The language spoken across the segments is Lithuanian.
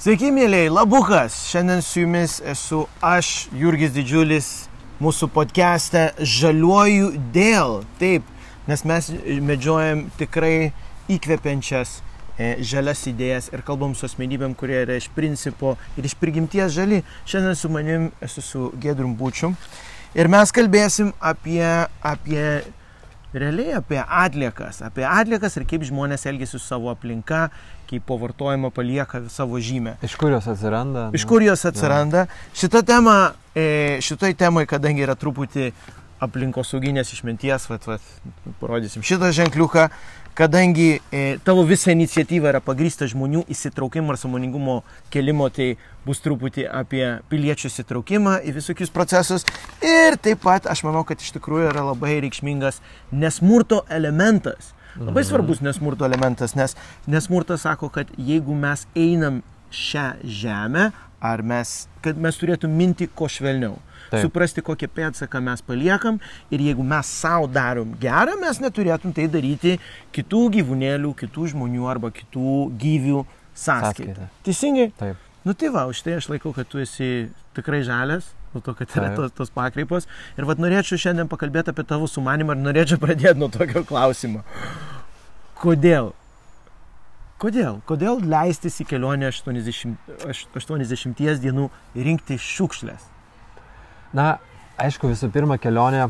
Sveiki, mėlyjei, labukas. Šiandien su jumis esu aš, Jurgis Didžiulis, mūsų podcast'e Žaliuoju dėl. Taip, nes mes medžiojam tikrai įkvepiančias e, žalias idėjas ir kalbam su asmenybėm, kurie yra iš principo ir iš prigimties žali. Šiandien su manim esu su Gedrum Bučiu. Ir mes kalbėsim apie, apie realiai apie atliekas, apie atliekas ir kaip žmonės elgesi su savo aplinka, kaip po vartojimo palieka savo žymę. Iš kur jos atsiranda? Iš kur jos atsiranda. Ja. Šita tema, e, šitoj temai, kadangi yra truputį aplinkosauginės išminties, vat, vat, parodysim šitą ženkliuką, kadangi e, tavo visa iniciatyva yra pagrįsta žmonių įsitraukimo ir samoningumo kelimo, tai bus truputį apie piliečių įsitraukimą į visokius procesus. Ir taip pat aš manau, kad iš tikrųjų yra labai reikšmingas nesmurto elementas. Labai svarbus nesmurto elementas, nes nesmurtas sako, kad jeigu mes einam šią žemę, ar mes, kad mes turėtum minti ko švelniau. Taip. Suprasti, kokią pėdsaką mes paliekam ir jeigu mes savo darom gerą, mes neturėtum tai daryti kitų gyvūnėlių, kitų žmonių arba kitų gyvių sąskaitą. Teisingai? Taip. Nu tai va, už tai aš laikau, kad tu esi tikrai žalias, dėl to, kad yra tos, tos pakreipos. Ir vad norėčiau šiandien pakalbėti apie tavo sumanimą ir norėčiau pradėti nuo tokio klausimo. Kodėl? Kodėl? Kodėl leistis į kelionę 80, 80 dienų rinkti šiukšlės? Na, aišku, visų pirma, kelionė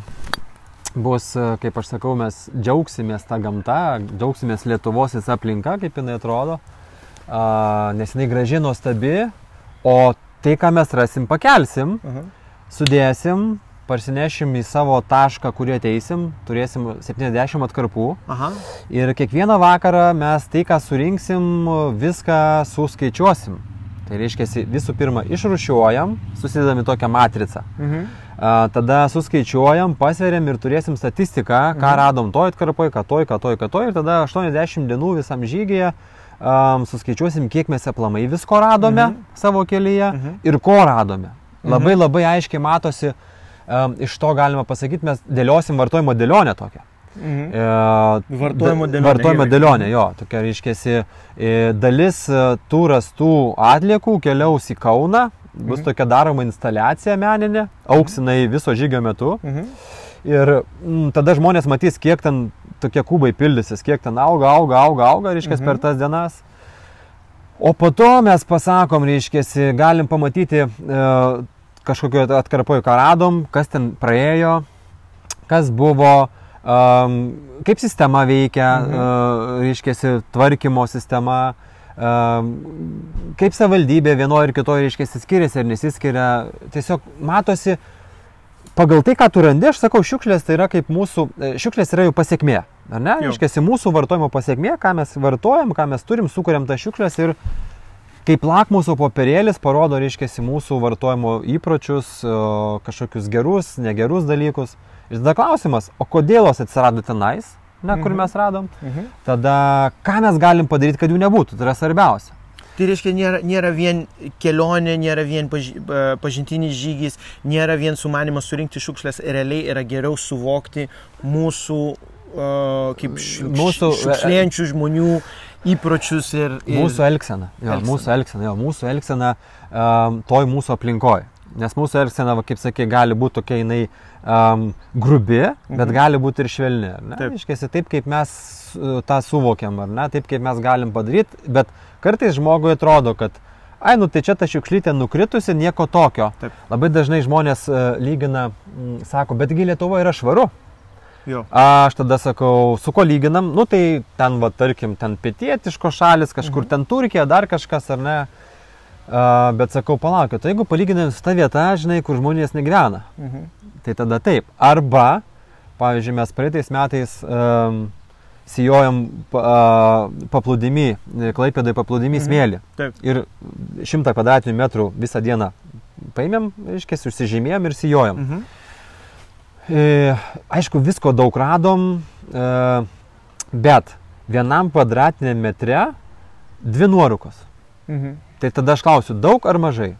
bus, kaip aš sakau, mes džiaugsimės tą gamtą, džiaugsimės Lietuvos visą aplinką, kaip jinai atrodo, nes jinai graži, nuostabi, o tai, ką mes rasim, pakelsim, uh -huh. sudėsim, parsinešim į savo tašką, kurį ateisim, turėsim 70 atkarpų. Aha. Ir kiekvieną vakarą mes tai, ką surinksim, viską suskaičiuosim. Tai reiškia, visų pirma, išrušiuojam, susidami tokią matricą. Mhm. Tada suskaičiuojam, pasveriam ir turėsim statistiką, ką mhm. radom toj atkarpoj, ką toj, ką toj, ką toj. Ir tada 80 dienų visam žygyje um, suskaičiuosim, kiek mes aplamai visko radome mhm. savo kelyje mhm. ir ko radome. Labai mhm. labai aiškiai matosi, um, iš to galima pasakyti, mes dėliosim vartojimo dėlionę tokią. Mhm. E, vartojimo dėlionė. Vartojimo dėlionė, jo, tokia reiškiasi, e, dalis e, tų rastų atliekų keliaus į Kauną, bus mhm. tokia daroma instaliacija meninė, auksinai viso žygio metu. Mhm. Ir m, mm, tada žmonės matys, kiek ten tokie kubai pildysis, kiek ten auga, auga, auga, auga, reiškia, mhm. per tas dienas. O po to mes pasakom, reiškia, galim pamatyti e, kažkokio atkarpojo, ką radom, kas ten praėjo, kas buvo, um, kaip sistema veikia, mhm. uh, reiškia, tvarkymo sistema, um, kaip savivaldybė vienoje ir kitoje, reiškia, skiriasi ar nesiskiria. Tiesiog matosi, pagal tai, ką tu randi, aš sakau, šiukšlės tai yra kaip mūsų, e, šiukšlės yra jų pasiekmė. Ar ne? Reiškia, mūsų vartojimo pasiekmė, ką mes vartojam, ką mes turim, sukuriam tas šiukšlės ir kaip lakmuso popierėlis parodo, reiškia, mūsų vartojimo įpročius, kažkokius gerus, negerus dalykus. Ir tada klausimas, o kodėl jos atsirado tenais, ne, kur mhm. mes radom, mhm. tada ką mes galim padaryti, kad jų nebūtų, tai yra svarbiausia. Tai reiškia, nėra, nėra vien kelionė, nėra vien paž, pažintinis žygis, nėra vien sumanimas surinkti šiukšlės, realiai yra geriau suvokti mūsų uh, kaip šiukš, mūsų šiukšlėjančių žmonių įpročius ir, ir... Mūsų elgsena, jo, elgsena. mūsų elgsena, jo, mūsų elgsena um, toj mūsų aplinkoje. Nes mūsų elgsena, kaip sakė, gali būti tokia jinai um, grubi, bet mhm. gali būti ir švelni. Taip. Iškėsi taip, kaip mes uh, tą suvokiam, ar ne, taip, kaip mes galim padaryti, bet kartais žmogui atrodo, kad ai, nu tai čia ta šiukšlytė nukritusi, nieko tokio. Taip. Labai dažnai žmonės uh, lygina, m, sako, betgi Lietuva yra švaru. Jo. Aš tada sakau, su ko lyginam, nu tai ten, va, tarkim, ten pietietiškos šalis, kažkur mhm. ten Turkija, dar kažkas, ar ne. Uh, bet sakau, palaukit, tai jeigu palyginam su ta vieta, žinai, kur žmonės negyvena, mhm. tai tada taip. Arba, pavyzdžiui, mes praeitais metais um, sijojam uh, paplūdimi, klaipėdai paplūdimi mhm. smėlį. Taip. Ir šimtą kvadratinių metrų visą dieną paėmėm, reiškia, užsižymėjom ir sijojam. Mhm. E, aišku, visko daug radom, e, bet vienam kvadratiniam metre dvi nuorukos. Mhm. Tai tada aš klausiu, daug ar mažai?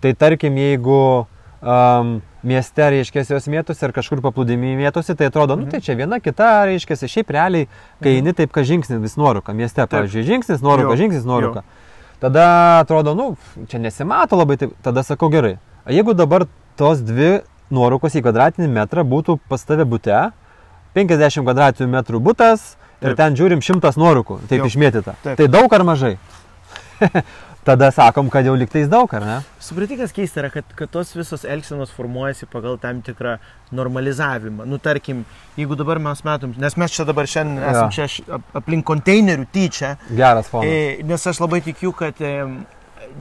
Tai tarkim, jeigu um, mieste, reiškia, jos mėtosi ar kažkur paplūdimi mėtosi, tai atrodo, mhm. nu tai čia viena kita, reiškia, šiaip realiai, kai mhm. eini taip, kad žingsnis vis nuoruka, mieste, taip. pavyzdžiui, žingsnis, nuoruka, žingsnis, nuoruka. Jo. tada atrodo, nu, čia nesimato labai, taip, tada sakau gerai. O jeigu dabar tos dvi nuorūkos į kvadratinį metrą būtų pas tave bute, 50 kvadratinių metrų butas ir Taip. ten žiūrim 100 nuorūkų, taip Jo. išmėtyta. Taip. Tai daug ar mažai? tada sakom, kad jau liktais daug, ar ne? Supranti, kas keista yra, kad, kad tos visos elgsenos formuojasi pagal tam tikrą normalizavimą. Nu, tarkim, jeigu dabar mes matom, nes mes čia dabar šiandien Jo. esame čia aplink konteinerių tyčia, Geras fonas. e, nes aš labai tikiu, kad e,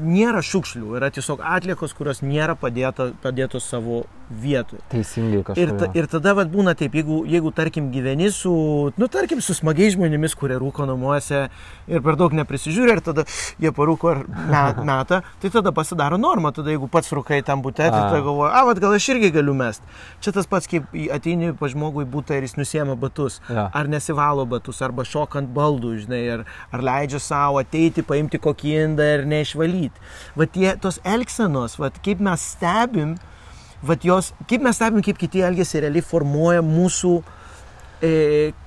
nėra šiukšlių, yra tiesiog atliekos, kurios nėra padėta, padėtos savo vietoje. Teisingai Ir, kažkaip. ta, ir tada vat, būna taip, jeigu, jeigu tarkim gyveni su, nu tarkim, su smagiai žmonėmis, kurie rūko namuose ir per daug neprisižiūri ir tada jie parūko ir me- meta, tai tada pasidaro norma, tada jeigu pats rūkai tam būte, tai tada galvoja, a, vat, gal aš irgi galiu mest. Čia tas pats, kaip ateini pa žmogui būtą ir jis nusiema batus. Jo. Ar nesivalo batus, arba šokant baldų, žinai, ar, ar leidžia savo ateiti, paimti kokį indą ir neišvalyti. Vat tie, tos elgsenos, vat, kaip mes stebim, vat jos, kaip mes stebim, kaip kiti elgesi, realiai formuoja mūsų e,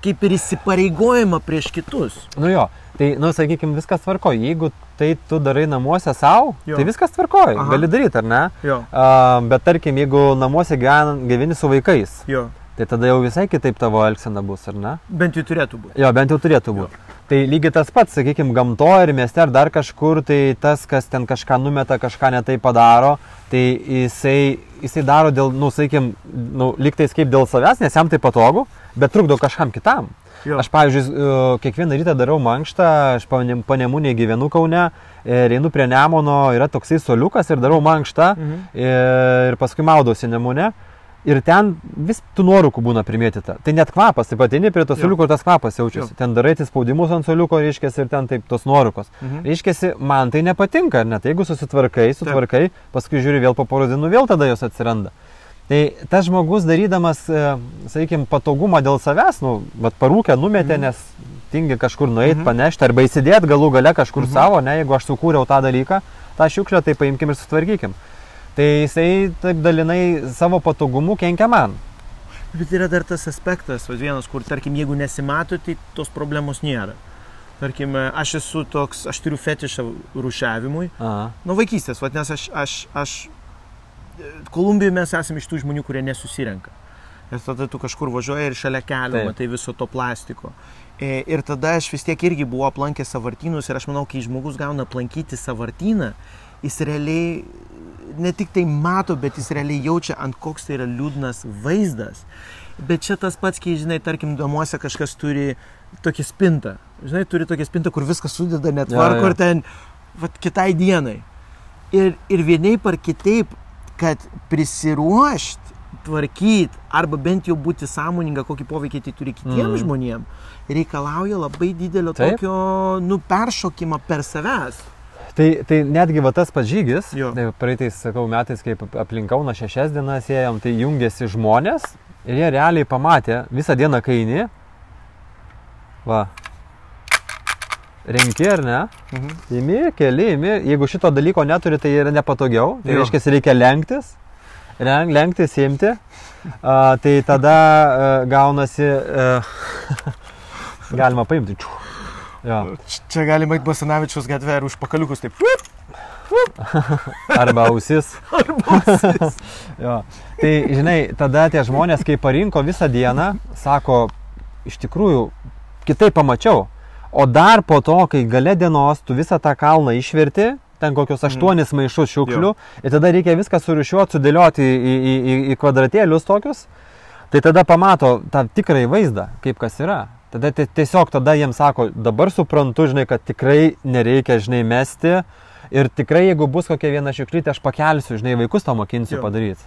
kaip ir įsipareigojimą prieš kitus. Nu jo, tai, nu, sakykime, viskas tvarko. Jeigu tai tu darai namuose savo, tai viskas tvarko, gali daryti, ar ne? Jo, Uh, bet tarkim, jeigu namuose gyven- gyveni su vaikais, jo. tai tada jau visai kitaip tavo elgsena bus, ar ne? Bent jau turėtų būti. Jo, bent jau turėtų būti. Tai lygiai tas pats, sakykime, gamtoje ir mieste ar dar kažkur, tai tas, kas ten kažką numeta, kažką netai padaro, tai jisai, jisai daro dėl, nu, sakykime, nu, lygtais kaip dėl savęs, nes jam tai patogu, bet trukdo kažkam kitam. Jo. Aš, pavyzdžiui, e, kiekvieną rytą darau mankštą, aš panemūnė gyvenu Kaune, ir einu prie Nemono, yra toksai soliukas ir darau mankštą Mhm. ir paskui maudausi Nemūne. Ir ten vis tų nuorūkų būna primėtyta. Tai net kvapas, taip pat eini prie to soliuko ir tas kvapas jaučiasi. Jo. Ten darai spaudimus ant soliuko, reiškia, ir ten taip tos nuorūkos. Mhm. Reiškia, man tai nepatinka, ar ne? Tai jeigu susitvarkai, sutvarkai, paskui žiūri vėl po poros dienų, vėl tada jos atsiranda. Tai tas žmogus darydamas, e, sakykime, patogumą dėl savęs, nu, bet parūkę numetė, Mhm. nes tingi kažkur nueiti, Mhm. panešti arba įsidėti galų gale kažkur Mhm. savo, ne, jeigu aš sukūriau tą dalyką, tą šiukšlę, tai paimkim ir sutvarkykim. Tai jisai taip dalinai savo patogumu kenkia man. Bet yra dar tas aspektas, va, vienas, kur, tarkim, jeigu nesimato, tai tos problemos nėra. Tarkim, aš esu toks, aš turiu fetišą rušiavimui. Aha. Nuo vaikystės, va, nes aš, aš, aš Kolumbijoje mes esame iš tų žmonių, kurie nesusirenka. Ir tada tu kažkur važiuoji ir šalia kelio Taip. matai viso to plastiko. E, Ir tada aš vis tiek irgi buvau aplankęs savartynus ir aš manau, kai žmogus gauna aplankyti savartyną, jis realiai ne tik tai mato, bet jis realiai jaučia, ant koks tai yra liūdnas vaizdas. Bet čia tas pats, kai, žinai, tarkim, namuose kažkas turi tokią spintą. Žinai, turi tokią spintą, kur viskas sudeda net Jo, varko jo. ir ten, vat, kitai dienai. Ir, ir vienaip ar kitaip, kad prisiruošti, tvarkyti, arba bent jau būti sąmoninga, kokį poveikį tai turi kitiems mm. žmonėms, reikalauja labai didelio Taip. tokio, nu, peršokimo per savęs. Tai, tai netgi va tas pats žygis, tai praeitais, sakau, metais, kai aplink Kauną šešias dienas ėjom, tai jungėsi žmonės ir jie realiai pamatė visą dieną kaini. Va. Renki ar ne? Mhm. Imi, keli, imi. Jeigu šito dalyko neturi, tai yra nepatogiau. Tai reiškia, reikia lenktis. Len, lenktis, imti. A, tai tada a, gaunasi... A, galima paimti. Čiu. Jo. Čia galima eiti Basanavičius gatvę ir už pakaliukus taip. Arba ausis. jo. Tai, žinai, tada tie žmonės, kai parinko visą dieną, sako, iš tikrųjų, kitaip pamačiau. O dar po to, kai gale dienos tu visą tą kalną išverti, ten kokius aštuonis mm. maišus šiukšlių, ir tada reikia viską surišiuoti, sudėlioti į, į, į, į kvadratėlius tokius, tai tada pamato tą tikrąjį vaizdą, kaip kas yra. Tada ti- tiesiog tada jiems sako, dabar suprantu, žinai, kad tikrai nereikia, žinai, mesti. Ir tikrai, jeigu bus kokia viena šiukšlytė, aš pakelsiu, žinai, vaikus to mokinsiu Jo. padaryti.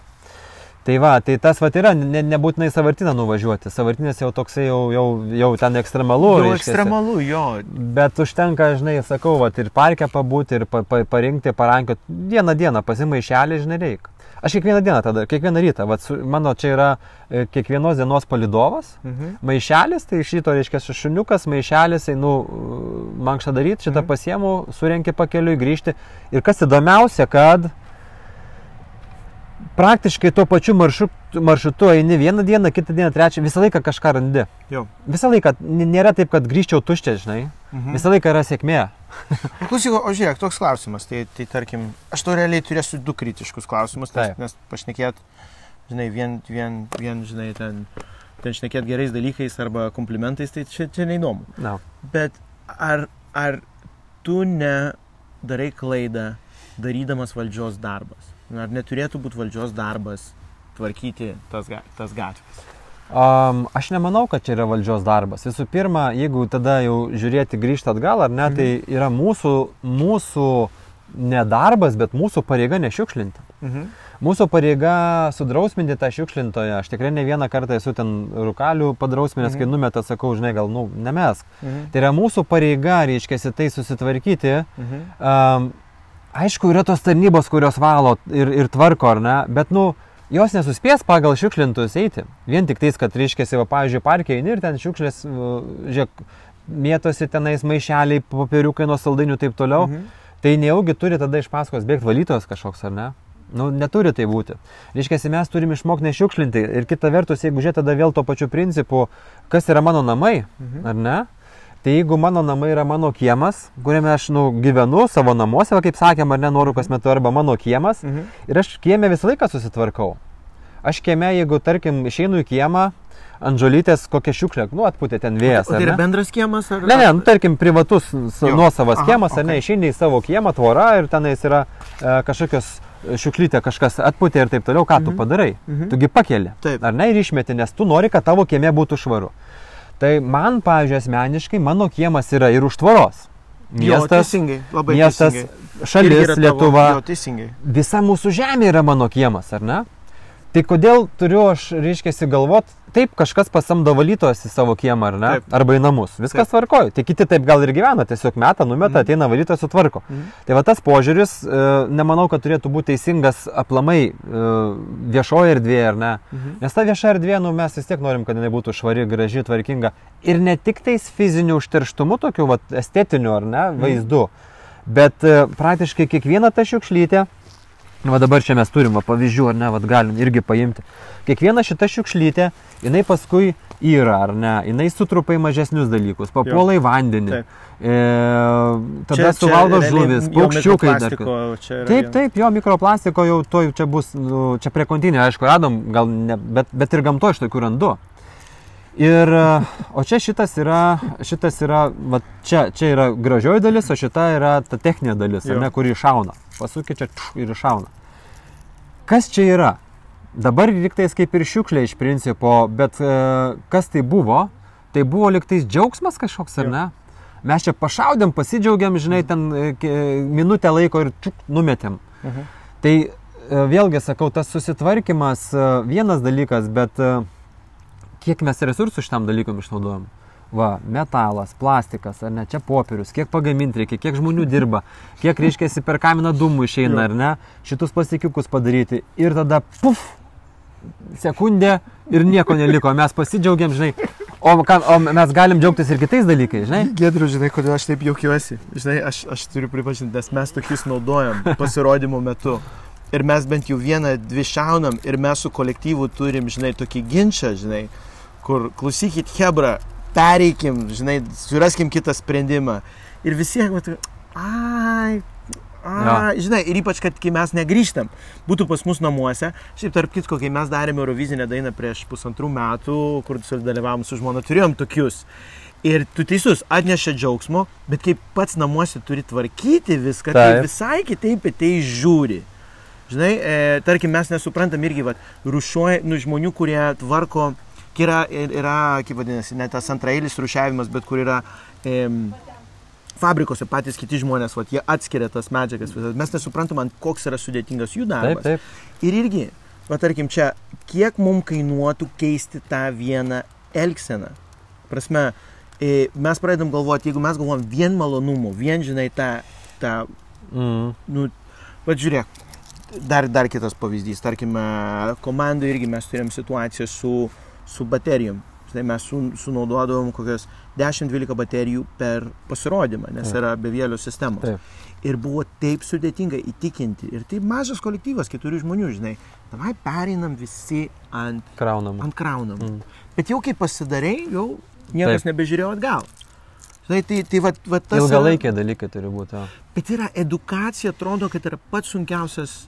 Tai va, tai tas va yra, ne, nebūtinai savartiną nuvažiuoti. Savartinės jau toksai jau, jau, jau ten ekstremalu. Jau reiškiasi. ekstremalu, jo. Bet užtenka, žinai, sakau, va, ir parke pabūti, ir pa, pa, parinkti, parankioti. Vieną dieną pasimaišelį, žinai, reikia. Aš kiekvieną dieną tada, kiekvieną rytą, va, su, mano čia yra e, kiekvienos dienos palidovas. Mhm. Maišelis, tai šito reiškia šuniukas, maišelis, einu uh, mankštą daryti, šitą Mhm. pasiemu, surenki pakeliui, grįžti. Ir kas įdomiausia, kad praktiškai tuo pačiu maršrutu, maršrutu eini vieną dieną, kitą dieną, trečią, visą laiką kažką randi. Jo. Visą laiką, nėra taip, kad grįžčiau tuščias, žinai. Mhm. Visą laiką yra sėkmė. Klausyk, o žiūrėk, toks klausimas. Tai, tai tarkim, aš to realiai turėsiu du kritiškus klausimus, nes, nes pašnekėt, žinai, vien, vien, vien, žinai, ten, ten šnekėt gerais dalykais arba komplimentais, tai čia, čia neįdomu. Na. Bet ar, ar tu nedarai klaidą darydamas valdžios darbas? Ar neturėtų būti valdžios darbas tvarkyti tas, tas gatvės? Um, aš nemanau, kad čia yra valdžios darbas. Visų pirma, jeigu tada jau žiūrėti grįžti atgal, ar ne, tai yra mūsų, mūsų nedarbas, bet mūsų pareiga nešiukšlinti. Mhm. Mūsų pareiga sudrausminti tą šiukšlintoją. Aš tikrai ne vieną kartą esu ten rūkalių padrausminęs, Mhm. kai numeta, sakau, žinai, gal, nu, nemesk. Mhm. Tai yra mūsų pareiga, reiškia, tai susitvarkyti. Mhm. Um, aišku, yra tos tarnybos, kurios valo ir, ir tvarko, ar ne, bet, nu, jos nesuspės pagal šiukšlintus eiti. Vien tik tais, kad, reiškia, va, pavyzdžiui, parke eini ir ten šiukšlės, žiūrėk, mėtosi tenais maišeliai, popieriukai nuo saldinių ir taip toliau. Mhm. Tai nejaugi turi tada iš paskos bėgti valytojas kažkoks, ar ne? Nu, neturi tai būti. Reiškia, mes turim išmokti nešiukšlinti. Ir kita vertus, jeigu žiūrėt tada vėl to pačiu principu, kas yra mano namai, Mhm. ar ne? Tai jeigu mano namai yra mano kiemas, kuriame aš nu, gyvenu savo namuose, va, kaip sakėm, ar ne, noriu kas metu, arba mano kiemas, Mhm. ir aš kieme visą laiką susitvarkau. Aš kieme, jeigu, tarkim, išeinu į kiemą, ant žolytės kokią šiukšlę, nu, atputė ten vėjas. Tai yra ne? bendras kiemas? Ar... Ne, ne, nu, tarkim, privatus nuosavas kiemas, ar ne, okei. išeini į savo kiemą, tvora ir tenais yra e, kažkokios šiukšlytė, kažkas atputė ir taip toliau, ką tu Mhm. padarai? Mhm. Tugi pakeli. Taip. Ar ne ir išmeti, nes tu nori, kad tavo kieme būtų švaru. Tai man, pavyzdžiui, asmeniškai, mano kiemas yra ir už tvoros. Jo, Miestas, teisingai, labai miestas teisingai. Šalis, yra tavo- Lietuva, Jo, teisingai. visa mūsų žemė yra mano kiemas, ar ne? Tai kodėl turiu aš, reiškia, galvot, taip kažkas pasamdo valytojas į savo kiemą, ar ne? Taip. Arba į namus. Viskas tvarkoju. Tai kiti taip gal ir gyvena, tiesiog metą, numeta, Mhm. ateina valytojas sutvarko. Mhm. Tai va tas požiūris, e, nemanau, kad turėtų būti teisingas aplamai e, viešoje erdvėje, ar ne? Mhm. Nes ta vieša erdvė, nu, mes vis tiek norim, kad jinai būtų švari, graži, tvarkinga. Ir ne tik tais fiziniu užterštumu, tokiu vat, estetiniu, ar ne, vaizdu, bet e, praktiškai kiekvieną tą šiukšlytę, nu, va dabar čia mes turim va, pavyzdžių, ar ne, va, galim irgi paimti. Kiekviena šita šiukšlytė, jinai paskui yra, ar ne, jinai sutrupa į mažesnius dalykus, papuola į vandenį. Taip. E, tada suvalgo žuvis, paukščiukai dar. Taip, taip, jo mikroplastiko jau to čia bus, nu, čia prie kontinio, aišku, radom, gal ne, bet, bet ir gamto iš tokių randu. Ir, o čia šitas yra, šitas yra, va, čia, čia yra gražioji dalis, o šita yra ta techninė dalis, ne, kuri iššauna. Pasukė čia tš, ir iššauna. Kas čia yra? Dabar liktais kaip ir šiukšlė iš principo, bet e, kas tai buvo? Tai buvo liktais džiaugsmas kažkoks, ar ne? Mes čia pašaudėm, pasidžiaugiam, žinai, ten e, minutę laiko ir čiuk, numetėm. Mhm. Tai e, vėlgi sakau, tas susitvarkymas e, vienas dalykas, bet e, kiek mes resursų šitam dalykam išnaudojam? Va, metalas, plastikas, ar ne, čia popierius, kiek pagaminti reikia, kiek žmonių dirba, kiek reiškia per kaminą dūmų išeina, ar ne, šitus plastikiukus padaryti ir tada puf, sekundė ir nieko neliko, mes pasidžiaugiam, žinai, o, ką, o mes galim džiaugtis ir kitais dalykais, žinai. Gedriu, žinai, kodėl aš taip jaukiuosi. Žinai, aš, aš turiu pripažinti, nes mes tokius naudojam pasirodymo metu. Ir mes bent jau vieną, dvi šaunam ir mes su kolektyvu turim, žinai, tokį ginčą, žinai, kur klausykit Hebra, pereikim, žinai, suraskim kitą sprendimą. Ir visi, vat, ai, A, žinai, ir ypač, kad kai mes negrįžtam, būtų pas mus namuose. Šiaip tarp kitko, kai mes darėme Eurovizinę dainą prieš pusantrų metų, kur dalyvavom su žmona, turėjom tokius. Ir tu teisus, atneša džiaugsmo, bet kai pats namuose turi tvarkyti viską, tai Taip. visai kitaip į tai žiūri. Žinai, e, tarkim, mes nesuprantam irgi, va, rušiuoja, nu, žmonių, kurie tvarko, kai yra, yra, kaip vadinasi, ne tas antrailis rušiavimas, bet kur yra e, fabrikose patys kiti žmonės, va, jie atskiria tas medžiagas visas. Mes nesuprantam, ant koks yra sudėtingas jų Taip, darbas. taip. Ir irgi, va, tarkim, čia, kiek mums kainuotų keisti tą vieną elgseną. Prasme, mes pradedam galvoti, jeigu mes galvom vien malonumo, vien, žinai, tą, tą Mm. nu, va žiūrėk, dar, dar kitas pavyzdys, tarkime, komandoje irgi mes turėjom situaciją su, su baterijom. Žinai, mes su, sunaudodavom kokias 10-12 baterijų per pasirodymą, nes Taip. yra bevėlio sistemos. Taip. Ir buvo taip sudėtinga įtikinti. Ir tai mažas kolektyvas, keturių žmonių, žinai. Davai pereinam visi ant, Kraunam. ant kraunamų. Mm. Bet jau kai pasidarai, jau niekas Taip. nebežiūrėjo atgal. Žinai, tai, tai va, va tas... Ilgalaikiai dalykai turi būti. jo. Bet yra edukacija, atrodo, kad yra pats sunkiausias.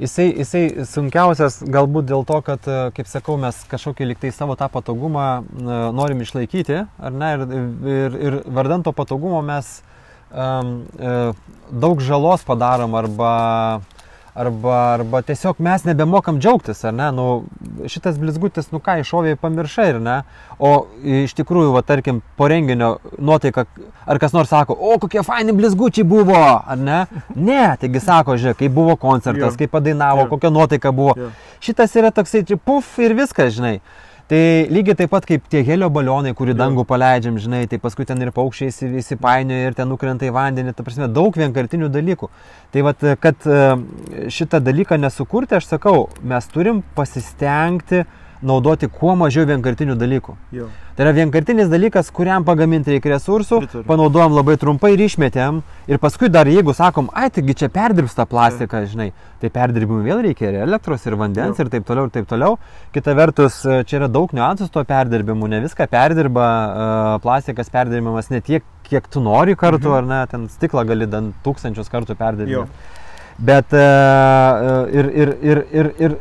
Jisai, jisai sunkiausias galbūt dėl to, kad, e, kaip sakau, mes kažkokį liktai savo tą patogumą e, norim išlaikyti, ar ne, ir, ir, ir vardant to patogumo mes um, daug žalos padarom arba, arba, arba tiesiog mes nebemokam džiaugtis, ar ne, nu, šitas blizgutis, nu ką, išovėjai pamiršai, ir ne, o iš tikrųjų, va, tarkim, po renginio nuotaika, ar kas nors sako, o kokie faini blizgučiai buvo, ar ne, ne, taigi sako, žiūrėk, kaip buvo koncertas, Jo. kaip padainavo, Jo. kokia nuotaika buvo, Jo. šitas yra toksai, čia puf ir viskas, žinai. Tai lygiai taip pat kaip tie helio balionai, kurį dangų paleidžiam, žinai, tai paskui ten ir paukščiai įsi- įsipainioja ir ten nukrenta į vandenį, ta prasme, daug vienkartinių dalykų. Tai vad, kad e, šitą dalyką nesukurti, aš sakau, mes turim pasistengti naudoti kuo mažiau vienkartinių dalykų. Jo. Tai yra vienkartinis dalykas, kuriam pagaminti reikia resursų, Pritariu. panaudojam labai trumpai ir išmetėm. Ir paskui dar jeigu sakom, ai, taigi čia perdirbs tą plastiką, žinai, tai perdirbimui vėl reikia ir elektros, ir vandens, Jo. ir taip toliau, ir taip toliau. Kita vertus, e, čia yra daug niuansų to perdirbimu, ne viską perdirba, e, plastikas perdirbimas ne tiek, kiek tu nori kartų, Mhm. ar ne, ten stiklą gali dan tūkstančius kartų Jo. perdirbti. Bet e, ir, ir, ir, ir, ir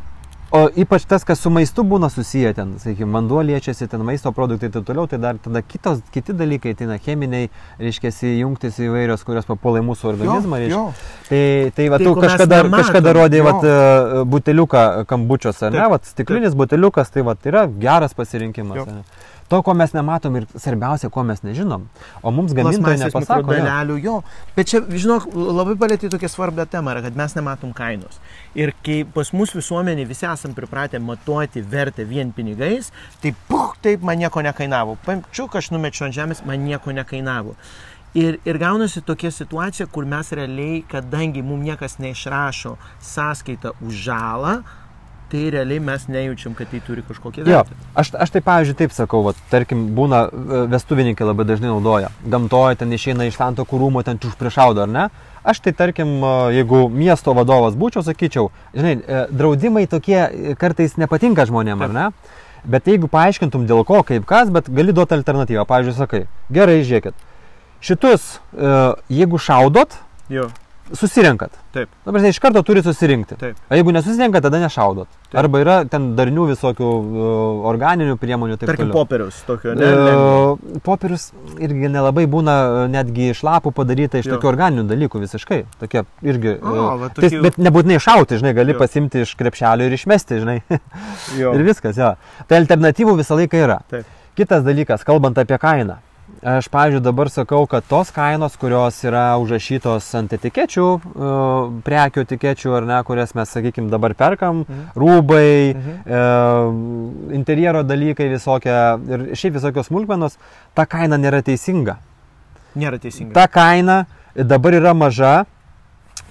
O ypač tas, kas su maistu būna susiję ten, sakykime, vanduo liečiasi, ten maisto produktai ir taip toliau, tai dar tada kitos, kiti dalykai, tai na, cheminiai, reiškia, jungtis įvairios, kurios papuola į mūsų organizmą. Jo, jo. Tai, tai va, Tai, tu kažkada, kažkada jo. va, e, buteliuką kambučios, ar ne, Taip, va, stiklinis buteliukas, tai va, yra geras pasirinkimas. Jo. ane. To, ko mes nematom ir svarbiausia, ko mes nežinom. O mums gamintojai nepasako. jo. mikrodalelių, jo. Bet čia, žinok, labai palėtė tokia svarbia tema, kad mes nematom kainos. Ir kai pas mus visuomenė visi esam pripratę matuoti vertę vien pinigais, tai puh, taip man nieko nekainavo. Paimčiuk, aš numečiu ant žemės, man nieko nekainavo. Ir, ir gaunasi tokia situacija, kur mes realiai, kadangi mums niekas neišrašo sąskaitą už žalą, tai realiai mes nejaučiam, kad tai turi kažkokią Jo, vertę. aš, aš tai pavyzdžiui taip sakau, va, tarkim, būna e, vestuvininkai labai dažnai naudoja. Gamtoje ten išeina iš tanto kūrumo, ten čiūš priešaudo, ar ne? Aš tai tarkim, e, jeigu miesto vadovas būčiau, sakyčiau, žinai, e, draudimai tokie kartais nepatinka žmonėm, ar ne? Bet jeigu paaiškintum dėl ko, kaip kas, bet gali duoti alternatyvą. Pavyzdžiui, sakai, gerai, žiūrėkit, šitus, jeigu šaudot, Jo, susirenkat. Taip. Dabar iš karto turi susirinkti. Taip. O jeigu nesusirenkat, tada nešaudot. Taip. Arba yra ten darnių visokių uh, organinių priemonių. Taip tarkim, toliau. popieriaus tokio, ne? lengvo. E, Popierius irgi nelabai būna e, netgi iš lapų padaryta iš Jo. tokių organinių dalykų visiškai. Tokie irgi. O, e, va tai, tokių- bet nebūtinai šauti, žinai, gali Jo. pasimti iš krepšelio ir išmesti, žinai. Ir viskas, jo. Tai alternatyvų visą laiką yra. Taip. Kitas dalykas, kalbant apie kainą. Aš, pavyzdžiui, dabar sakau, kad tos kainos, kurios yra užrašytos ant etikečių, e, prekių etikečių, ar ne, kurias mes, sakykime, dabar perkam, Mhm. rūbai, Mhm. e, interjero dalykai visokie ir šiaip visokios smulkmenos, ta kaina nėra teisinga. Nėra teisinga. Ta kaina dabar yra maža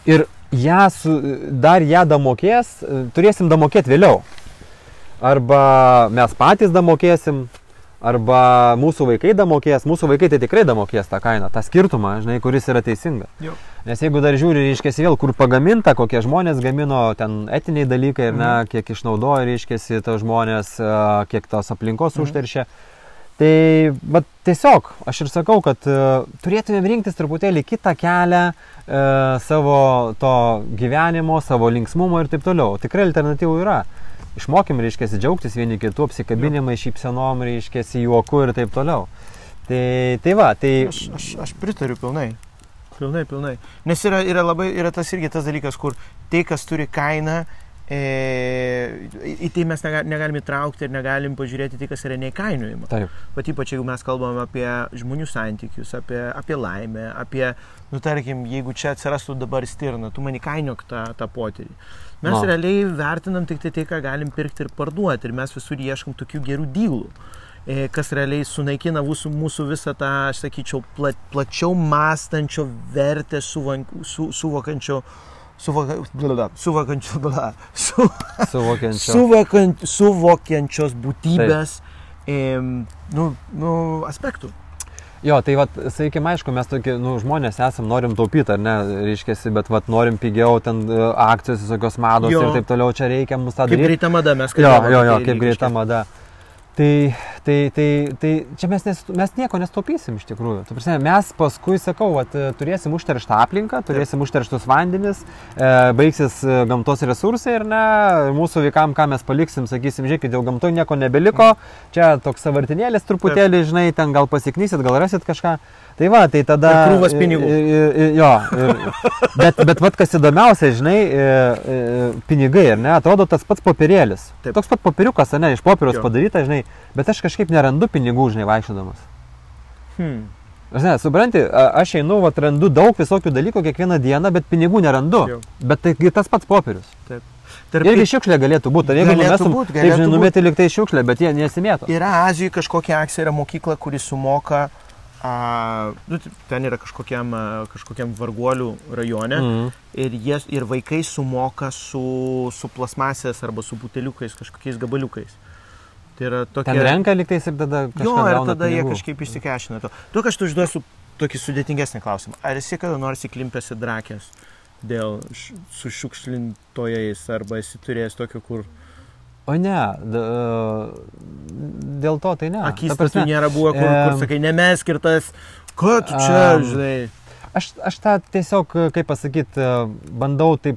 ir ją su, dar ją damokės, turėsim damokėti vėliau. Arba mes patys damokėsim, arba mūsų vaikai damokės, mūsų vaikai tai tikrai damokės tą kainą, tą skirtumą, žinai, kuris yra teisinga. Jo. Nes jeigu dar žiūri, reiškia, vėl kur pagaminta, kokie žmonės gamino, ten etiniai dalykai ir ne, kiek išnaudoja, reiškia, tos žmonės, kiek tos aplinkos Mhm. užteršia. Tai, bet tiesiog, aš ir sakau, kad uh, turėtume rinktis truputėlį kitą kelią uh, savo to gyvenimo, savo linksmumo ir taip toliau. Tikrai alternatyvų yra. Išmokim, reiškia, džiaugtis vieni kitų, apsikabinimai, šypsenom, reiškia, juoku ir taip toliau. Tai, tai va, tai... Aš, aš, aš pritariu pilnai. Pilnai, pilnai. Nes yra, yra labai, yra tas irgi tas dalykas, kur tai, kas turi kainą, e, į tai mes nega- negalim įtraukti ir negalim pažiūrėti tai, kas yra neįkainojama. Taip. Bet ypač jeigu mes kalbam apie žmonių santykius, apie, apie laimę, apie, nu tarkim, jeigu čia atsirastų dabar stirna, tu man įkainiok tą, tą potyrį. Mes No. realiai vertinam tik tai tai, ką galim pirkti ir parduoti ir mes visur ieškom tokių gerų dylų e, kas realiai sunaikina mūsų, mūsų visą tą, aš sakyčiau, pla, plačiau mąstančio vertę suvank, su, suvokančio, suvoka, blada, suvokančio, blada, su, Suvokiančio. suvokant, suvokiančios būtybės e, nu, nu, aspektų. Jo, tai vad, sakykime, aišku, mes tokie, nu, žmonės esam, norim taupyti, ar ne, reiškia, bet vad, norim pigiau, ten e, akcijos visokios mados jo. ir taip toliau, čia reikia mums tą daryti. Kaip greita mada mes kalbame. Jo, jo, jo, kaip greita mada. Tai, tai, tai, tai čia mes, nes, mes nieko nestaupysim iš tikrųjų. Tu, prasme, mes paskui, sakau, at, turėsim užterštą aplinką, turėsim užterštus vandenis, e, baigsis e, gamtos resursai ir ne, mūsų vaikam, ką mes paliksim, sakysim, žiūrėkit, dėl gamto nieko nebeliko, čia toks savartinėlis truputėlį, žinai, ten gal pasiknysit, gal rasit kažką. Tai va, tai tada... Ir krūvas pinigų. Jo, ir, bet, bet vad kas įdomiausia, žinai, pinigai, ar ne, atrodo tas pats popierėlis. Taip. Toks pat popieriukas, ne, iš popieriaus padaryta, žinai, bet aš kažkaip nerandu pinigų, žinai, vaikščiodamas. Hmm. Aš ne, supranti, aš einu, va, randu daug visokių dalykų kiekvieną dieną, bet pinigų nerandu. Jau. Bet tai tas pats popierius. Taip. Tarp... Irgi šiukšlė galėtų būti. Jeigu numestum, būt, taip, žinai, numeti liktai šiukšlę, bet jie nesimėto. Yra Azijoje kažkokia akcija, yra mokykla, kuri sumoka uh, A, nu, ten yra kažkokiam, kažkokiam varguolių rajone mm. ir, jie, ir vaikai sumoka su, su plasmasės arba su buteliukais, kažkokiais gabaliukais. Tai yra tokia... Ten renka liktais ir tada kažkas. Jo, ir tada pinigų. jie kažkaip išsikešina to. Tu kažkaip užduosiu tokį sudėtingesnį klausimą. Ar esi kada nors įklimpęs į drakės dėl su šiukšlintojais arba esi turėjęs tokio, kur O ne, da, dėl to tai ne. Akis prasme, nėra buvo, kur, e, kur sakai, nemeskirtas, tu čia, um, žinai. Aš, aš tą tiesiog, kaip pasakyti, bandau taip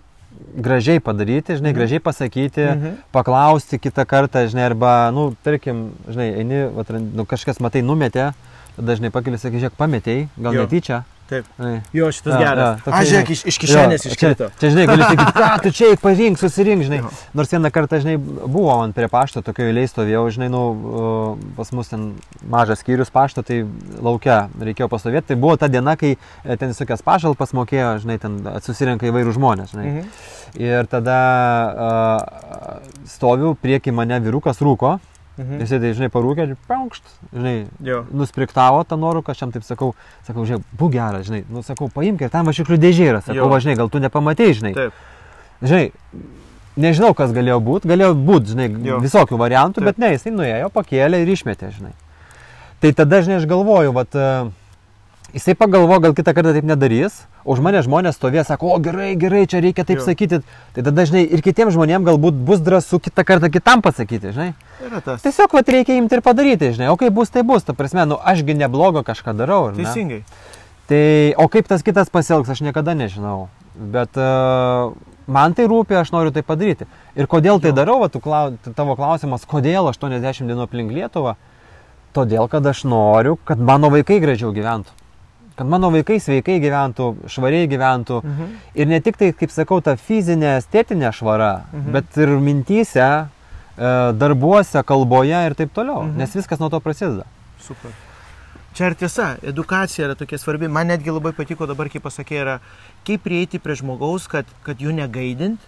gražiai padaryti, žinai, mhm. gražiai pasakyti, mhm. paklausti kitą kartą, žinai, arba, nu, tarkim, žinai, eini, vat, nu, kažkas matai numetė, dažnai pakeli, sakai, žiūrėk, pametėjai, gal jo. netyčia. Taip. Ai. Jo, šitas ja, geras. Ja, Aš žiūrėk, iš, iš kišenės iškrito. Čia, čia, žinai, gali sakyti, ką tu čia parink, susirink, žinai. Jo. Nors vieną kartą, žinai, buvo man prie pašto, tokio eiliai stovėjau, žinai, nu, pas mus ten mažas skyrius pašto, tai laukia reikėjo pastovėti. Tai buvo ta diena, kai e, ten visokias pašalpas mokėjo, žinai, ten susirenka įvairių žmonės, žinai. Mhm. Ir tada uh, stoviu, prieki mane vyrukas rūko. Mhm. Jisai, tai, žinai, parūkė paukšt, žinai, jo. nuspriktavo tą nuorūką, aš jam taip sakau, sakau, žinai, būk geras, žinai, nu, sakau, paimk ir tam vašiklių dėžė yra, sakau, va, žinai, gal tu nepamatėjai, žinai. Taip. Žinai, nežinau, kas galėjo būti, galėjo būti, žinai, jo. visokių variantų, Taip. bet ne, jisai nuėjo, pakėlė ir išmetė, žinai. Tai tada, žinai, aš galvoju, vat, uh, Jisai pagalvo, gal kitą kartą taip nedarys, už mane žmonės stovės, sako, o gerai, gerai, čia reikia taip jo. sakyti. Tai tada, žinai, ir kitiems žmonėms galbūt bus drąsu kitą kartą kitam pasakyti, žinai. Tiesiog, vat, reikia imti ir padaryti, žinai, o kaip bus, tai bus, ta prasme, nu, ašgi neblogo kažką darau. Teisingai. Tai, o kaip tas kitas pasielgs, aš niekada nežinau. Bet uh, man tai rūpi, aš noriu tai padaryti. Ir kodėl tai jo. darau, va, tu, tavo klausimas, kodėl 80 dienų aplink Lietuvą? Todėl, kad aš noriu, kad mano vaikai gražiau gyventų kad mano vaikai sveikai gyventų, švariai gyventų. Mhm. Ir ne tik tai, kaip sakau, ta fizinė, estetinė švara, mhm. bet ir mintyse, e, darbuose, kalboje ir taip toliau. Mhm. Nes viskas nuo to prasideda. Super. Čia ir tiesa, edukacija yra tokia svarbi. Man netgi labai patiko dabar, kaip pasakė, yra kaip prieiti prie žmogaus, kad, kad jų negaidint.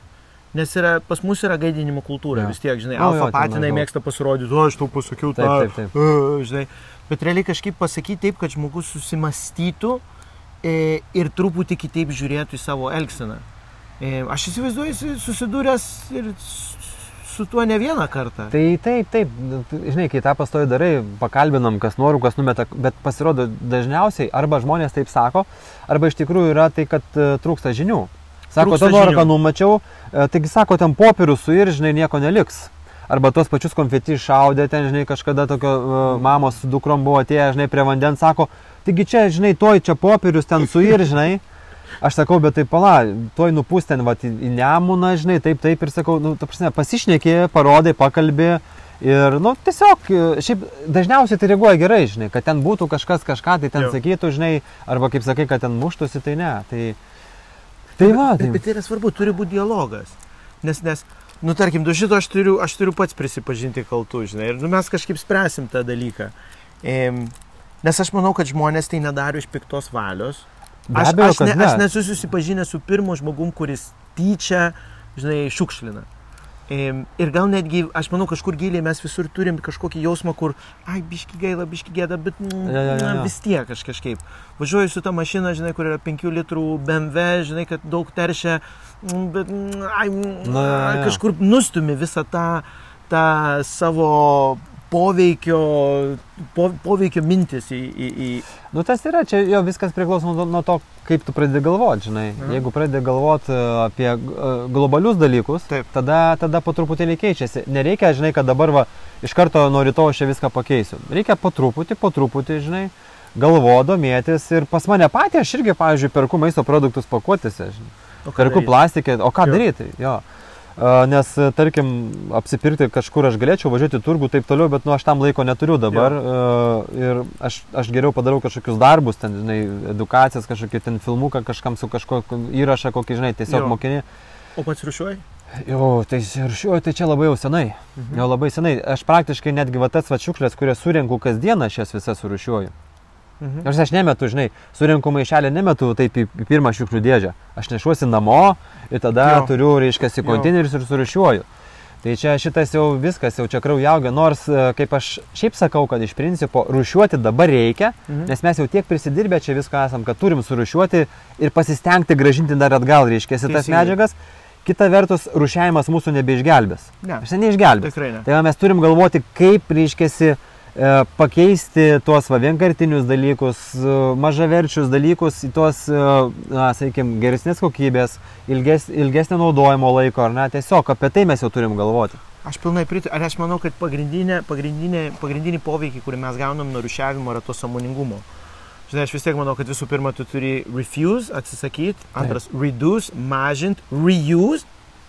Nes yra, pas mus yra gaidinimo kultūra, ja. vis tiek, žinai, alfa patinai mėgsta pasirodyti, o aš tau pasakiau tą, taip, taip, taip. Uh, žinai bet realiai kažkaip pasakyti taip, kad žmogus susimastytų e, ir truputį kitaip žiūrėtų į savo elgseną. E, aš įsivaizduoju, susidūręs ir su tuo ne vieną kartą. Tai taip, taip, žinai, kai tą pastoju darai, pakalbinam, kas nori, kas numeta, bet pasirodo dažniausiai arba žmonės taip sako, arba iš tikrųjų yra tai, kad uh, trūksta žinių. Sako, tą noriu, ką numačiau, uh, taigi sako, ten popierių su ir, žinai, nieko neliks arba tuos pačius konfeti šaudė, ten, žinai, kažkada tokio uh, mamos su dukrom buvo atėję, žinai, prie vandens, sako, taigi čia, žinai, toj čia popierius ten suir, žinai. Aš sakau, bet tai pala, toj nupūst ten, va, į nemuną, žinai, taip, taip ir sakau, nu, ta prasme, pasišnekė, parodai, pakalbė. Ir, nu, tiesiog, šiaip dažniausiai tai reaguoja gerai, žinai, kad ten būtų kažkas kažką, tai ten jo. sakytų, žinai, arba kaip sakai, kad ten muštųsi, tai ne. Tai, tai va. Tai... Bet, bet tai yra svarbu, turi būti dialogas. Nes, nes nu tarkim, du šito aš turiu, aš turiu pats prisipažinti kaltų, žinai, ir nu, mes kažkaip spręsim tą dalyką. E, nes aš manau, kad žmonės tai nedaro iš piktos valios. Aš, abejo, aš, ne, ne. aš nesu susipažinęs su pirmu žmogum, kuris tyčia, žinai, šiukšlina. Ir gal netgi, aš manau, kažkur giliai mes visur turim kažkokį jausmą, kur, ai, biški gaila, biški gėda, bet mm, ja, ja, ja. Vis tiek aš kažkaip. Važiuoju su ta mašina, žinai, kur yra 5 litrų BMW, žinai, kad daug teršia, mm, bet, mm, ai, Na, ja, ja. kažkur nustumi visą tą, tą savo poveikio, po, poveikio mintis į, į, į... Nu tas yra, čia jo viskas priklauso nuo, nuo to, kaip tu pradedi galvoti, žinai. Mhm. Jeigu pradedi galvoti e, apie e, globalius dalykus, Taip. tada, tada po truputėlį keičiasi. Nereikia, žinai, kad dabar va, iš karto nuo ryto aš čia viską pakeisiu. Reikia po truputį, po truputį, žinai, galvo, domėtis ir pas mane patį aš irgi, pavyzdžiui, perku maisto produktus pakuotėse, žinai. Perku plastikė, o ką jo. daryti? Jo. Nes, tarkim, apsipirkti kažkur aš galėčiau važiuoti turgų taip toliau, bet nu, aš tam laiko neturiu dabar. Ja. Ir aš, aš geriau padarau kažkokius darbus, ten, žinai, edukacijas, kažkokį ten filmuką kažkam su kažkokiu įrašą, kokį, žinai, tiesiog mokini. O pats rušiuoji? Jo, tai rušiuoju, tai čia labai jau senai. Mhm. Jau labai senai. Aš praktiškai netgi va tas va šiukšlės, kurias surinku kasdieną, aš jas visas surušiuoju. Mhm. Nors aš nemetu, žinai, surinku maišelį, nemetu taip į, pirmą šiukšlių dėžę. Aš nešuosi namo ir tada jo. turiu, reiškia, į konteinerius ir surušiuoju. Tai čia šitas jau viskas, jau čia kraujaugia, nors e, kaip aš šiaip sakau, kad iš principo rušiuoti dabar reikia, mhm. nes mes jau tiek prisidirbę čia viską esam, kad turim surušiuoti ir pasistengti gražinti dar atgal, reiškia, tas medžiagas. Kita vertus, rušiavimas mūsų nebeišgelbės. Ne. Aš neišgelbės. Tikrai ne. Tai mes turim galvoti, kaip, reiškia, pakeisti tuos va, vienkartinius dalykus, e, mažaverčius dalykus į tuos, e, na, sakykime, geresnės kokybės, ilges, ilgesnio naudojimo laiko, ar ne, tiesiog apie tai mes jau turim galvoti. Aš pilnai pritariu, ar aš manau, kad pagrindinė, pagrindinė, pagrindinį poveikį, kurį mes gaunam nuo rušiavimo, yra to samoningumo. Žinai, aš vis tiek manau, kad visų pirma, tu turi refuse, atsisakyti, antras Taip. reduce, mažinti, reuse,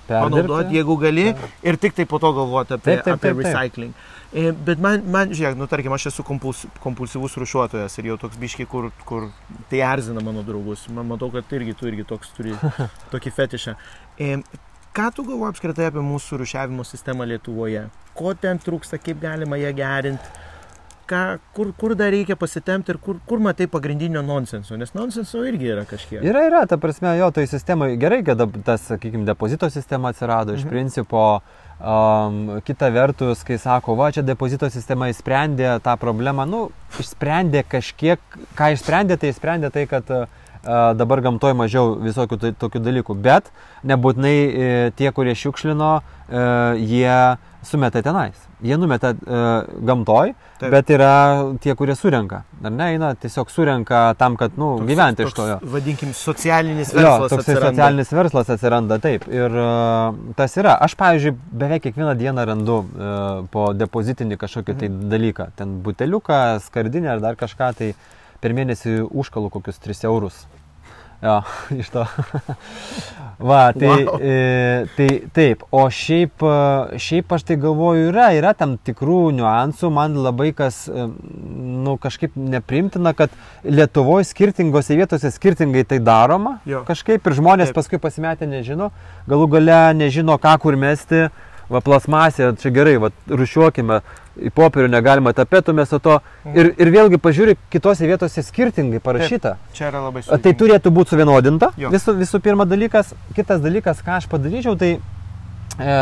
panaudoti, jeigu gali, Taip. ir tik tai po to galvoti apie, taip, taip, apie taip, taip. recycling. Taip. E, bet man, man žiūrėk, nu tarkim, aš esu kompuls, kompulsyvus rušiuotojas ir jau toks biški, kur, kur tai erzina mano draugus. Man matau, kad irgi tu irgi toks turi tokį fetišą. E, ką tu galvoji apskritai apie mūsų rušiavimo sistemą Lietuvoje? Ko ten trūksta, kaip galima ją gerinti? Ką, kur, kur dar reikia pasitemti ir kur, kur matai pagrindinio nonsenso, nes nonsenso irgi yra kažkiek. Yra, yra, ta prasme, jo, tai sistema gerai, kad tas, sakykime, depozito sistema atsirado, mhm. iš principo uh, Um, kita vertus, kai sako, va, čia depozito sistema įsprendė tą problemą, nu, išsprendė kažkiek, ką išsprendė, tai išsprendė tai, kad uh, dabar gamtoje mažiau visokių tai, tokių dalykų, bet nebūtinai e, tie, kurie šiukšlino, e, jie sumeta tenais. Jie numeta e, gamtoj, Taip. bet yra tie, kurie surenka. Ar ne, eina tiesiog surenka tam, kad, nu, toks, gyventi toks, iš to. Vadinkim, socialinis verslas. Jo, toks socialinis verslas atsiranda, taip. Ir uh, tas yra. Aš, pavyzdžiui, beveik kiekvieną dieną randu uh, po depozitinį kažkokį tai mhm. dalyką. Ten buteliuką, skardinę ar dar kažką, tai per mėnesį užkalu kokius 3 eurus. Jo, iš to. Va, tai, wow. e, tai taip, o šiaip, e, šiaip aš tai galvoju, yra, yra tam tikrų niuansų, man labai kas, e, nu, kažkaip neprimtina, kad Lietuvoje skirtingose vietose skirtingai tai daroma. Jo. Kažkaip ir žmonės taip. paskui pasimetę nežino, galų gale nežino, ką kur mesti va plasmasė, čia gerai, va rušiuokime, į popierių negalima tapetų mes o to. Mhm. Ir, ir vėlgi pažiūrėk, kitose vietose skirtingai parašyta. Taip, čia yra labai svarbu. Tai turėtų būti suvienodinta. Visų, visų pirma dalykas. Kitas dalykas, ką aš padaryčiau, tai e,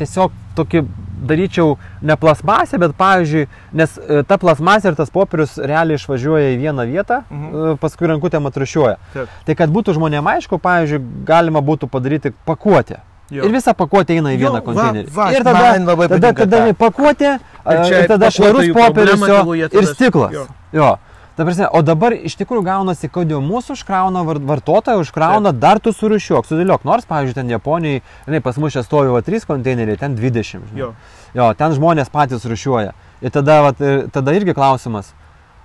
tiesiog tokį daryčiau ne plasmasę, bet pavyzdžiui, nes e, ta plasmasė ir tas popierius realiai išvažiuoja į vieną vietą, mhm. E, paskui rankutę matrušiuoja. Taip. Tai kad būtų žmonėms aišku, pavyzdžiui, galima būtų padaryti pakuotę. Jo. Ir visa pakuotė eina į vieną jo, konteinerį. Va, va, ir tada, tada, tada pakuotė, ir tada švarus popierius ir stiklas. Jo. jo. Ta prasme, o dabar iš tikrųjų gaunasi, kad jau mūsų užkrauna vartotoją, užkrauna, Taip. dar tu surušiuok, sudėliok. Nors, pavyzdžiui, ten Japonijai, žinai, pas mus čia stovi 3 konteineriai, ten 20. Žinai. Jo. jo, ten žmonės patys rušiuoja. Ir tada, vat, tada irgi klausimas,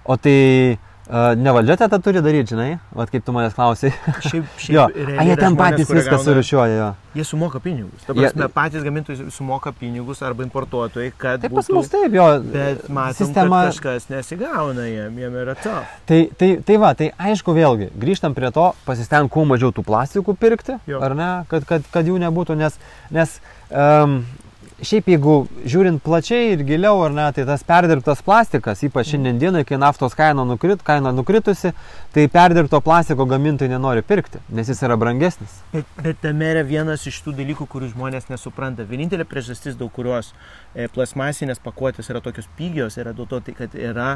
o tai Ne valdžia tą turi daryti, žinai, Vat kaip tu manęs klausai. Šiaip, šiaip jo. A, jie ten patys viską surišiuoja, jo. Jie sumoka pinigus. Ta prasme, jie... patys gamintojai sumoka pinigus arba importuotojai, kad... Taip, būtų, pas mus taip, jo. Bet matom, sistema... kažkas nesigauna jiem, jiem yra to. Tai, tai, tai va, tai aišku vėlgi, grįžtam prie to, pasisteng kuo mažiau tų plastikų pirkti, jo. ar ne, kad, kad, kad jų nebūtų, nes, nes um, Šiaip jeigu žiūrint plačiai ir giliau, ar ne, tai tas perdirbtas plastikas, ypač šiandien dienai, kai naftos kaina, nukrit, kaina nukritusi, tai perdirbto plastiko gamintojai nenori pirkti, nes jis yra brangesnis. Bet, bet tame yra vienas iš tų dalykų, kurių žmonės nesupranta. Vienintelė priežastis, dėl kurios e, plasmasinės pakuotės yra tokios pigios, yra dėl to, tai, kad yra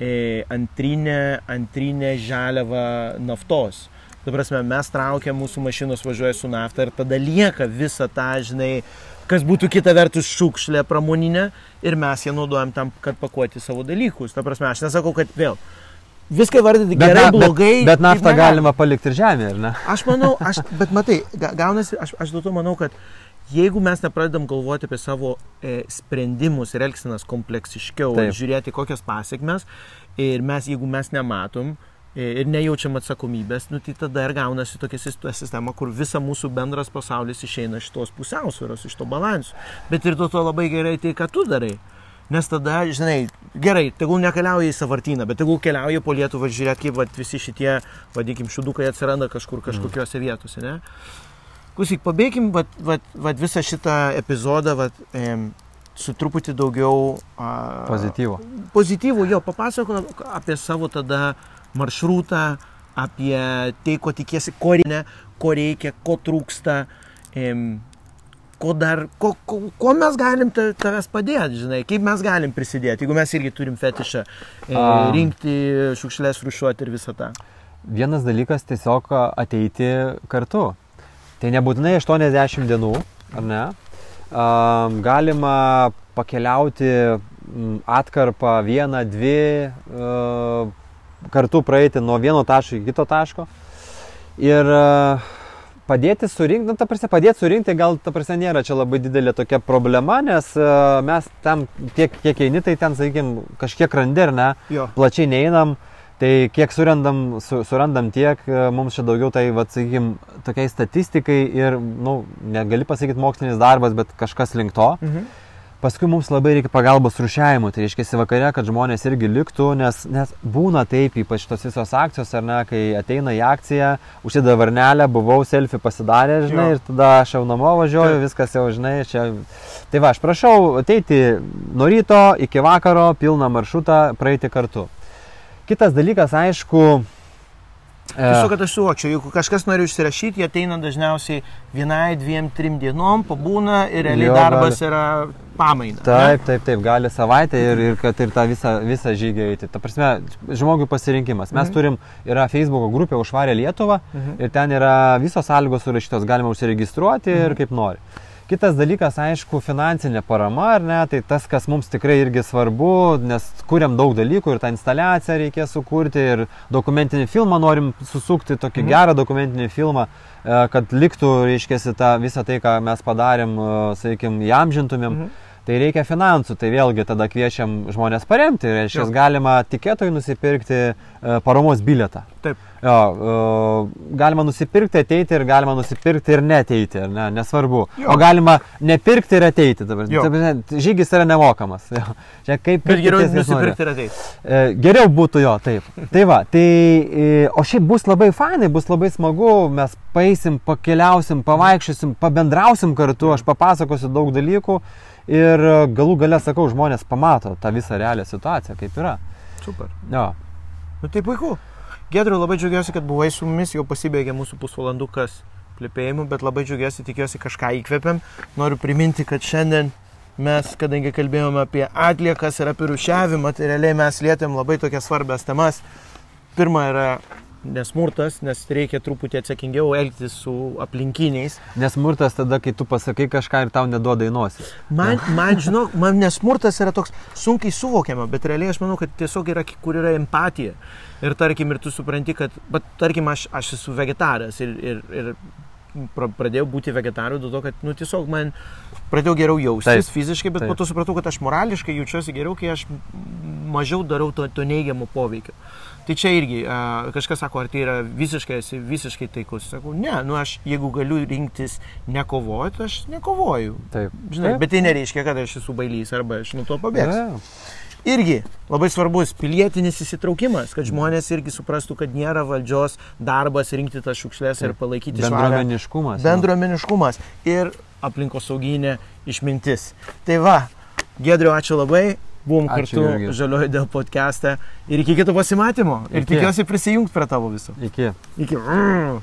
e, antrinė, antrinė žaliava naftos. Ta prasme, mes traukiam, mūsų mašinos važiuoja su nafta ir tada lieka visa ta, žinai, kas būtų kita vertus šiukšlė pramoninė ir mes ją naudojam tam, kad pakuoti savo dalykus. Ta prasme, aš nesakau, kad vėl. Viską vardyti gerai, na, blogai. Bet, bet naftą galima palikti ir žemėje, ar ne? Aš manau, aš, bet matai, gaunasi, aš, aš dėl to manau, kad jeigu mes nepradedam galvoti apie savo e, sprendimus ir elgsenas kompleksiškiau, Taip. žiūrėti kokias pasiekmes, ir mes, jeigu mes nematom, ir nejaučiam atsakomybės, nu, tai tada ir gaunasi tokia sistema, kur visa mūsų bendras pasaulis išeina iš tos pusiausvėros, iš to balansų. Bet ir dėl to labai gerai tai, ką tu darai. Nes tada, žinai, gerai, tegul nekeliauja į savartyną, bet tegul keliauja po Lietuvą, žiūrėt, kaip vat, visi šitie, vadinkim, šudukai atsiranda kažkur kažkokiose vietose, ne? Klausyk, pabėgim vat, vat, vat visą šitą epizodą vat, e, su truputį daugiau... A, pozityvo. Pozityvo, jo, papasakok apie savo tada maršrutą, apie tai, ko tikėsi, ko reikia, ko, reikia, ko trūksta, ko dar, ko, ko, ko mes galim tavęs padėti, žinai, kaip mes galim prisidėti, jeigu mes irgi turim fetišą e, rinkti, šiukšlės rušiuoti ir visą tą. Vienas dalykas tiesiog ateiti kartu. Tai nebūtinai 80 dienų, ar ne? Galima pakeliauti atkarpą vieną, dvi, kartu praeiti nuo vieno taško iki kito taško. Ir e, padėti surinkti, nu, ta prasme, padėti surinkti gal, ta prasme, nėra čia labai didelė tokia problema, nes e, mes tam tiek, kiek eini, tai ten, sakykime, kažkiek randi, ar ne, jo. plačiai neinam. Tai kiek surandam, su, surandam tiek, e, mums čia daugiau tai, vad, sakykime, tokiai statistikai ir, na, nu, negali pasakyti mokslinis darbas, bet kažkas link to. Mhm. Paskui mums labai reikia pagalbos rušiavimo, tai reiškia vakare, kad žmonės irgi liktų, nes, nes būna taip, ypač tos visos akcijos, ar ne, kai ateina į akciją, užsideda varnelę, buvau selfie pasidarę, žinai, jo. ir tada aš jau namo važiuoju, taip. viskas jau, žinai, čia. Tai va, aš prašau ateiti nuo ryto iki vakaro, pilną maršrutą praeiti kartu. Kitas dalykas, aišku, Tiesiog, kad aš suvokčiau, jeigu kažkas nori užsirašyti, jie ateina dažniausiai vienai, dviem, trim dienom, pabūna ir realiai jo, darbas gali. yra pamaina. Taip, ne? taip, taip, gali savaitę ir, ir kad ir tą visą, visą žygį eiti. Ta prasme, žmogui pasirinkimas. Mes mhm. turim, yra Facebook grupė Užvarė Lietuvą mhm. ir ten yra visos sąlygos surašytos, galima užsiregistruoti mhm. ir kaip nori. Kitas dalykas, aišku, finansinė parama, ar ne, tai tas, kas mums tikrai irgi svarbu, nes kuriam daug dalykų ir tą instaliaciją reikės sukurti ir dokumentinį filmą norim susukti, tokį mhm. gerą dokumentinį filmą, e, kad liktų, reiškia, visą tai, ką mes padarėm, e, sakykime, įamžintumėm. Mhm tai reikia finansų, tai vėlgi tada kviečiam žmonės paremti, reiškia, jo. galima tikėtojai nusipirkti e, paramos bilietą. Taip. Jo, e, galima nusipirkti, ateiti ir galima nusipirkti ir neteiti, ne, nesvarbu. Jo. O galima nepirkti ir ateiti. Dabar. Žygis yra nemokamas. Jo. Čia kaip, Bet geriau nusipirkti ir ateiti. E, geriau būtų jo, taip. Tai va, tai, o šiaip bus labai fainai, bus labai smagu, mes paeisim, pakeliausim, pavaikščiosim, pabendrausim kartu, aš papasakosiu daug dalykų. Ir e, galų gale, sakau, žmonės pamato tą visą realią situaciją, kaip yra. Super. Jo. Nu tai puiku. Gedriu, labai džiaugiuosi, kad buvai su mumis, jau pasibaigė mūsų pusvalandukas plėpėjimų, bet labai džiaugiuosi, tikiuosi kažką įkvepiam. Noriu priminti, kad šiandien mes, kadangi kalbėjome apie atliekas ir apie rušiavimą, tai realiai mes lietėm labai tokias svarbias temas. Pirma yra nesmurtas, nes reikia truputį atsakingiau elgtis su aplinkiniais. Nesmurtas tada, kai tu pasakai kažką ir tau neduoda į nosį. Man, man žinok, man nesmurtas yra toks sunkiai suvokiama, bet realiai aš manau, kad tiesiog yra, kur yra empatija. Ir tarkim, ir tu supranti, kad, bet tarkim, aš, aš esu vegetaras ir, ir, ir pradėjau būti vegetaru dėl to, kad, nu, tiesiog man pradėjau geriau jaustis Taip. fiziškai, bet Taip. po to supratau, kad aš morališkai jaučiuosi geriau, kai aš mažiau darau to, to neigiamo poveikio. Tai čia irgi a, kažkas sako, ar tai yra visiškai, esi visiškai taikus. Sakau, ne, nu aš jeigu galiu rinktis nekovoti, aš nekovoju. Taip. Žinai, Taip. bet tai nereiškia, kad aš esu bailys arba aš nuo to pabėgsiu. Irgi labai svarbus pilietinis įsitraukimas, kad žmonės irgi suprastų, kad nėra valdžios darbas rinkti tas šiukšlės ir palaikyti bendruomeniškumas. Bendruomeniškumas ir aplinkosauginė išmintis. Tai va, Gedriu, ačiū labai. Buvom kartu žaliojo dėl podcast'e. Ir iki kito pasimatymo. Ir iki. tikiuosi prisijungti prie tavo viso. Iki. Iki. Mm.